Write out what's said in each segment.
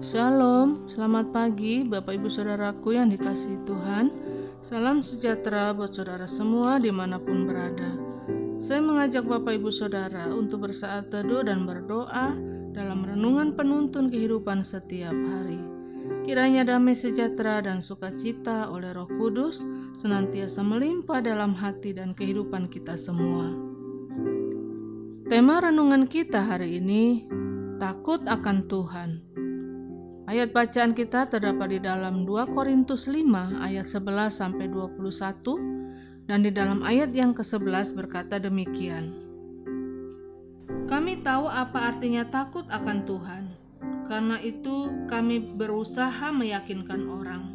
Shalom, selamat pagi Bapak Ibu Saudaraku yang dikasihi Tuhan. Salam sejahtera buat saudara semua di mana pun berada. Saya mengajak Bapak Ibu Saudara untuk bersaat teduh dan berdoa dalam renungan penuntun kehidupan setiap hari. Kiranya damai sejahtera dan sukacita oleh roh kudus senantiasa melimpah dalam hati dan kehidupan kita semua. Tema renungan kita hari ini Takut akan Tuhan Ayat bacaan kita terdapat di dalam 2 Korintus 5 ayat 11 sampai 21 dan di dalam ayat yang ke-11 berkata demikian. Kami tahu apa artinya takut akan Tuhan. Karena itu kami berusaha meyakinkan orang.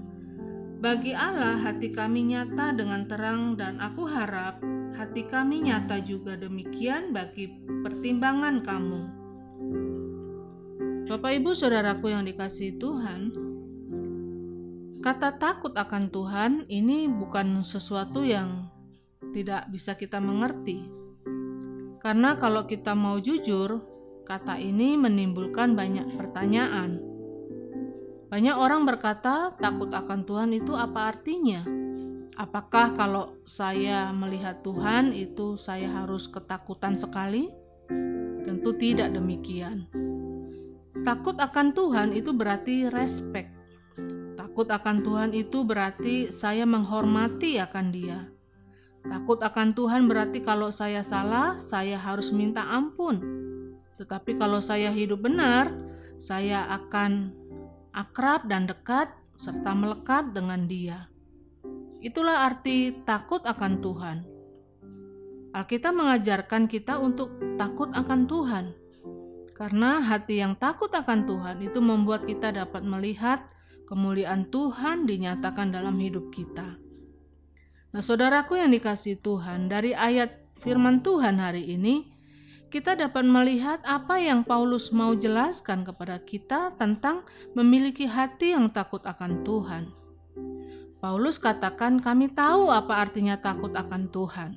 Bagi Allah hati kami nyata dengan terang dan aku harap hati kami nyata juga demikian bagi pertimbangan kamu Bapak Ibu Saudaraku yang dikasihi Tuhan, kata takut akan Tuhan ini bukan sesuatu yang tidak bisa kita mengerti. Karena kalau kita mau jujur, kata ini menimbulkan banyak pertanyaan. Banyak orang berkata, takut akan Tuhan itu apa artinya? Apakah kalau saya melihat Tuhan itu saya harus ketakutan sekali? Tentu tidak demikian. Takut akan Tuhan itu berarti respect. Takut akan Tuhan itu berarti saya menghormati akan Dia. Takut akan Tuhan berarti kalau saya salah, saya harus minta ampun. Tetapi kalau saya hidup benar, saya akan akrab dan dekat serta melekat dengan Dia. Itulah arti takut akan Tuhan. Alkitab mengajarkan kita untuk takut akan Tuhan karena hati yang takut akan Tuhan itu membuat kita dapat melihat kemuliaan Tuhan dinyatakan dalam hidup kita. Nah, saudaraku yang dikasih Tuhan, dari ayat firman Tuhan hari ini, kita dapat melihat apa yang Paulus mau jelaskan kepada kita tentang memiliki hati yang takut akan Tuhan. Paulus katakan, "Kami tahu apa artinya takut akan Tuhan."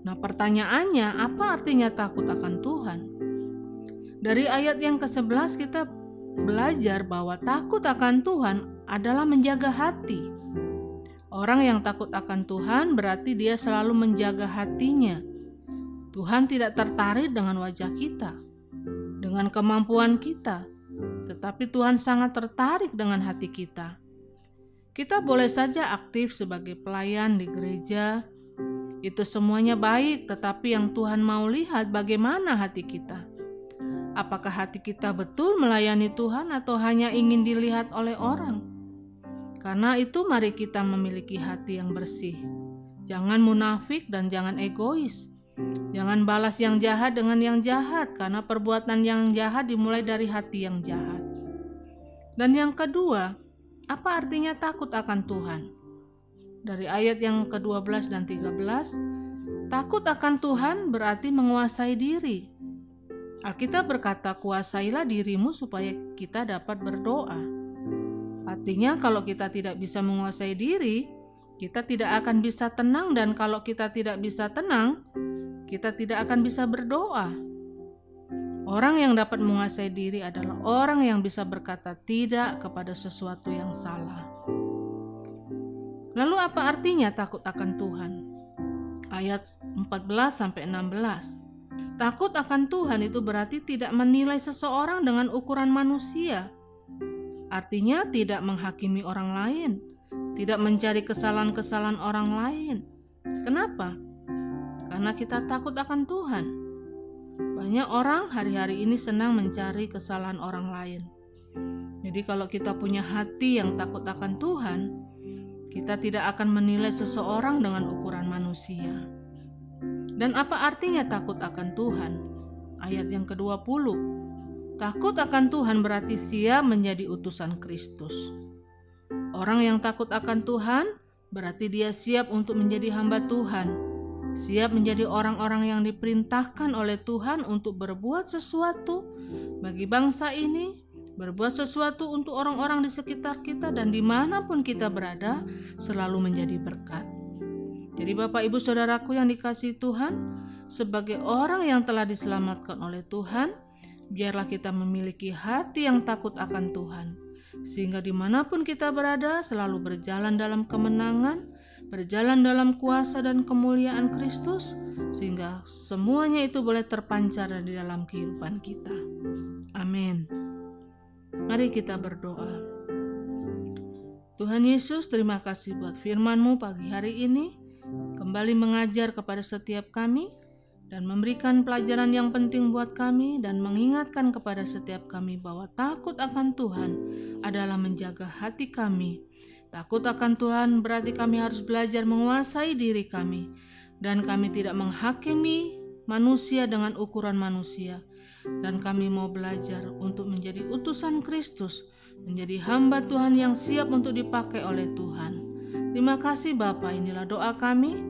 Nah, pertanyaannya, apa artinya takut akan Tuhan? Dari ayat yang ke-11 kita belajar bahwa takut akan Tuhan adalah menjaga hati. Orang yang takut akan Tuhan berarti dia selalu menjaga hatinya. Tuhan tidak tertarik dengan wajah kita, dengan kemampuan kita, tetapi Tuhan sangat tertarik dengan hati kita. Kita boleh saja aktif sebagai pelayan di gereja, itu semuanya baik, tetapi yang Tuhan mau lihat bagaimana hati kita Apakah hati kita betul melayani Tuhan atau hanya ingin dilihat oleh orang? Karena itu, mari kita memiliki hati yang bersih. Jangan munafik dan jangan egois. Jangan balas yang jahat dengan yang jahat, karena perbuatan yang jahat dimulai dari hati yang jahat. Dan yang kedua, apa artinya takut akan Tuhan? Dari ayat yang ke-12 dan 13, takut akan Tuhan berarti menguasai diri, Alkitab berkata, "Kuasailah dirimu supaya kita dapat berdoa." Artinya, kalau kita tidak bisa menguasai diri, kita tidak akan bisa tenang, dan kalau kita tidak bisa tenang, kita tidak akan bisa berdoa. Orang yang dapat menguasai diri adalah orang yang bisa berkata tidak kepada sesuatu yang salah. Lalu, apa artinya takut akan Tuhan? Ayat 14 sampai 16. Takut akan Tuhan itu berarti tidak menilai seseorang dengan ukuran manusia. Artinya, tidak menghakimi orang lain, tidak mencari kesalahan-kesalahan orang lain. Kenapa? Karena kita takut akan Tuhan. Banyak orang hari-hari ini senang mencari kesalahan orang lain. Jadi, kalau kita punya hati yang takut akan Tuhan, kita tidak akan menilai seseorang dengan ukuran manusia. Dan apa artinya takut akan Tuhan? Ayat yang ke-20. Takut akan Tuhan berarti siap menjadi utusan Kristus. Orang yang takut akan Tuhan berarti dia siap untuk menjadi hamba Tuhan, siap menjadi orang-orang yang diperintahkan oleh Tuhan untuk berbuat sesuatu bagi bangsa ini, berbuat sesuatu untuk orang-orang di sekitar kita, dan di mana pun kita berada, selalu menjadi berkat. Jadi Bapak Ibu Saudaraku yang dikasih Tuhan, sebagai orang yang telah diselamatkan oleh Tuhan, biarlah kita memiliki hati yang takut akan Tuhan, sehingga di mana pun kita berada selalu berjalan dalam kemenangan, berjalan dalam kuasa dan kemuliaan Kristus, sehingga semuanya itu boleh terpancar di dalam kehidupan kita. Amin. Mari kita berdoa. Tuhan Yesus, terima kasih buat firman-Mu pagi hari ini, kembali mengajar kepada setiap kami, dan memberikan pelajaran yang penting buat kami dan mengingatkan kepada setiap kami bahwa takut akan Tuhan adalah menjaga hati kami. Takut akan Tuhan berarti kami harus belajar menguasai diri kami dan kami tidak menghakimi manusia dengan ukuran manusia dan kami mau belajar untuk menjadi utusan Kristus, menjadi hamba Tuhan yang siap untuk dipakai oleh Tuhan. Terima kasih Bapa, inilah doa kami.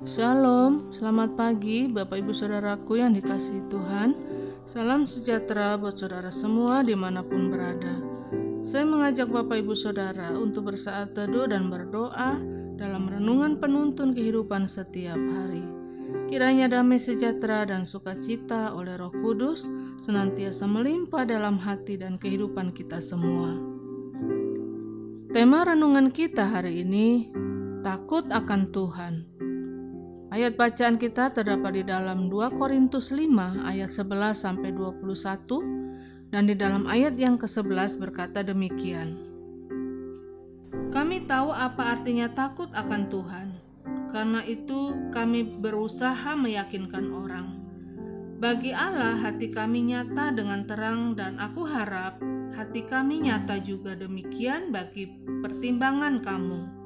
Shalom, selamat pagi Bapak Ibu Saudaraku yang dikasih Tuhan. Salam sejahtera buat saudara semua di mana pun berada. Saya mengajak Bapak Ibu Saudara untuk bersaat teduh dan berdoa dalam renungan penuntun kehidupan setiap hari. Kiranya damai sejahtera dan sukacita oleh roh kudus senantiasa melimpah dalam hati dan kehidupan kita semua. Tema renungan kita hari ini Takut akan Tuhan Ayat bacaan kita terdapat di dalam 2 Korintus 5 ayat 11 sampai 21 dan di dalam ayat yang ke-11 berkata demikian. Kami tahu apa artinya takut akan Tuhan. Karena itu kami berusaha meyakinkan orang. Bagi Allah hati kami nyata dengan terang dan aku harap hati kami nyata juga demikian bagi pertimbangan kamu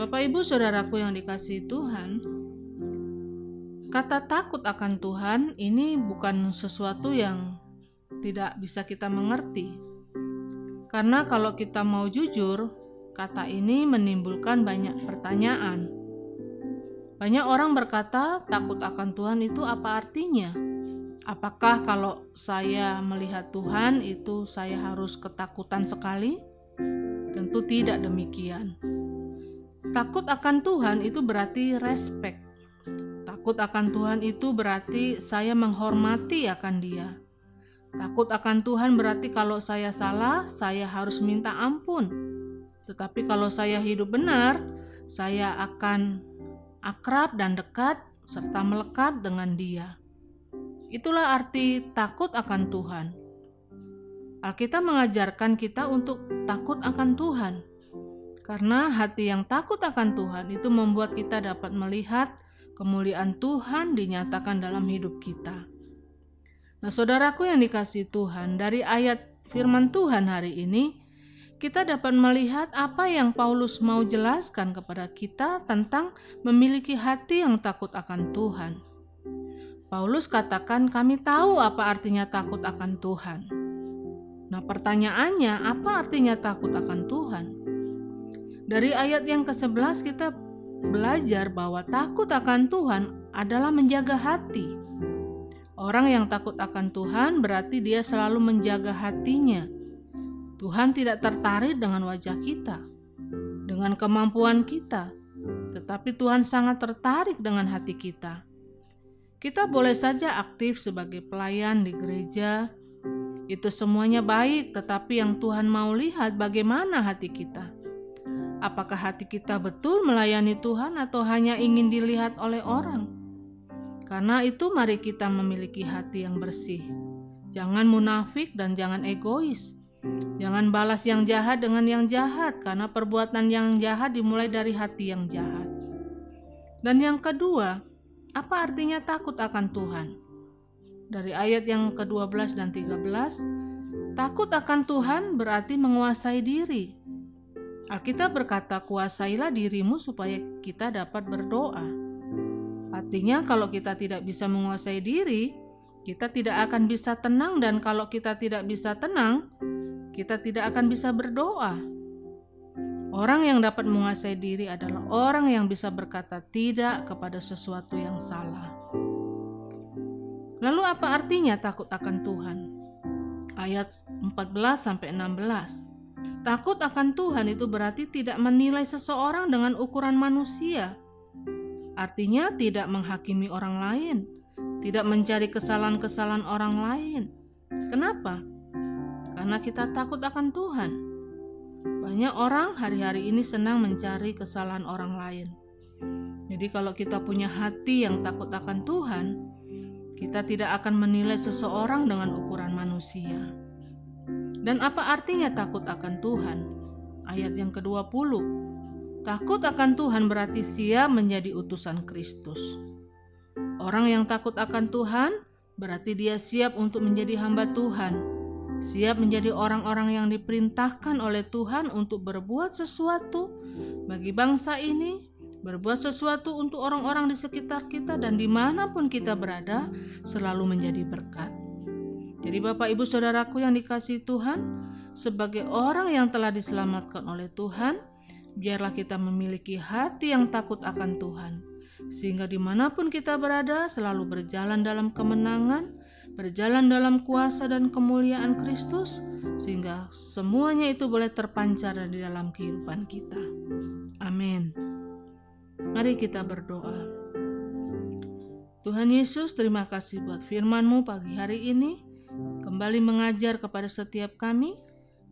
Bapak Ibu Saudaraku yang dikasihi Tuhan, kata takut akan Tuhan ini bukan sesuatu yang tidak bisa kita mengerti. Karena kalau kita mau jujur, kata ini menimbulkan banyak pertanyaan. Banyak orang berkata, takut akan Tuhan itu apa artinya? Apakah kalau saya melihat Tuhan itu saya harus ketakutan sekali? Tentu tidak demikian. Takut akan Tuhan itu berarti respect. Takut akan Tuhan itu berarti saya menghormati akan Dia. Takut akan Tuhan berarti kalau saya salah, saya harus minta ampun. Tetapi kalau saya hidup benar, saya akan akrab dan dekat serta melekat dengan Dia. Itulah arti takut akan Tuhan. Alkitab mengajarkan kita untuk takut akan Tuhan. Karena hati yang takut akan Tuhan itu membuat kita dapat melihat kemuliaan Tuhan dinyatakan dalam hidup kita. Nah, saudaraku yang dikasih Tuhan, dari ayat firman Tuhan hari ini, kita dapat melihat apa yang Paulus mau jelaskan kepada kita tentang memiliki hati yang takut akan Tuhan. Paulus katakan, "Kami tahu apa artinya takut akan Tuhan." Nah, pertanyaannya, apa artinya takut akan Tuhan? Dari ayat yang ke-11 kita belajar bahwa takut akan Tuhan adalah menjaga hati. Orang yang takut akan Tuhan berarti dia selalu menjaga hatinya. Tuhan tidak tertarik dengan wajah kita, dengan kemampuan kita, tetapi Tuhan sangat tertarik dengan hati kita. Kita boleh saja aktif sebagai pelayan di gereja, itu semuanya baik, tetapi yang Tuhan mau lihat bagaimana hati kita Apakah hati kita betul melayani Tuhan atau hanya ingin dilihat oleh orang? Karena itu, mari kita memiliki hati yang bersih. Jangan munafik dan jangan egois. Jangan balas yang jahat dengan yang jahat, karena perbuatan yang jahat dimulai dari hati yang jahat. Dan yang kedua, apa artinya takut akan Tuhan? Dari ayat yang ke-12 dan 13, takut akan Tuhan berarti menguasai diri, Alkitab berkata, "Kuasailah dirimu supaya kita dapat berdoa." Artinya, kalau kita tidak bisa menguasai diri, kita tidak akan bisa tenang, dan kalau kita tidak bisa tenang, kita tidak akan bisa berdoa. Orang yang dapat menguasai diri adalah orang yang bisa berkata tidak kepada sesuatu yang salah. Lalu apa artinya takut akan Tuhan? Ayat 14 sampai 16. Takut akan Tuhan itu berarti tidak menilai seseorang dengan ukuran manusia. Artinya tidak menghakimi orang lain, tidak mencari kesalahan-kesalahan orang lain. Kenapa? Karena kita takut akan Tuhan. Banyak orang hari-hari ini senang mencari kesalahan orang lain. Jadi kalau kita punya hati yang takut akan Tuhan, kita tidak akan menilai seseorang dengan ukuran manusia. Dan apa artinya takut akan Tuhan? Ayat yang ke-20. Takut akan Tuhan berarti siap menjadi utusan Kristus. Orang yang takut akan Tuhan berarti dia siap untuk menjadi hamba Tuhan, siap menjadi orang-orang yang diperintahkan oleh Tuhan untuk berbuat sesuatu bagi bangsa ini, berbuat sesuatu untuk orang-orang di sekitar kita, dan di mana pun kita berada, selalu menjadi berkat. Jadi Bapak Ibu Saudaraku yang dikasih Tuhan, sebagai orang yang telah diselamatkan oleh Tuhan, biarlah kita memiliki hati yang takut akan Tuhan. Sehingga di mana pun kita berada selalu berjalan dalam kemenangan, berjalan dalam kuasa dan kemuliaan Kristus, sehingga semuanya itu boleh terpancar di dalam kehidupan kita. Amin. Mari kita berdoa. Tuhan Yesus, terima kasih buat firman-Mu pagi hari ini kembali mengajar kepada setiap kami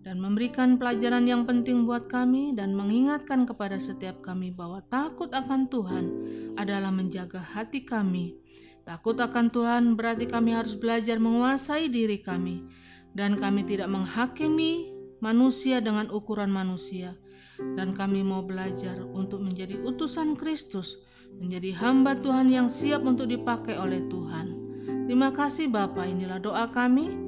dan memberikan pelajaran yang penting buat kami dan mengingatkan kepada setiap kami bahwa takut akan Tuhan adalah menjaga hati kami. Takut akan Tuhan berarti kami harus belajar menguasai diri kami dan kami tidak menghakimi manusia dengan ukuran manusia dan kami mau belajar untuk menjadi utusan Kristus, menjadi hamba Tuhan yang siap untuk dipakai oleh Tuhan. Terima kasih Bapa, inilah doa kami.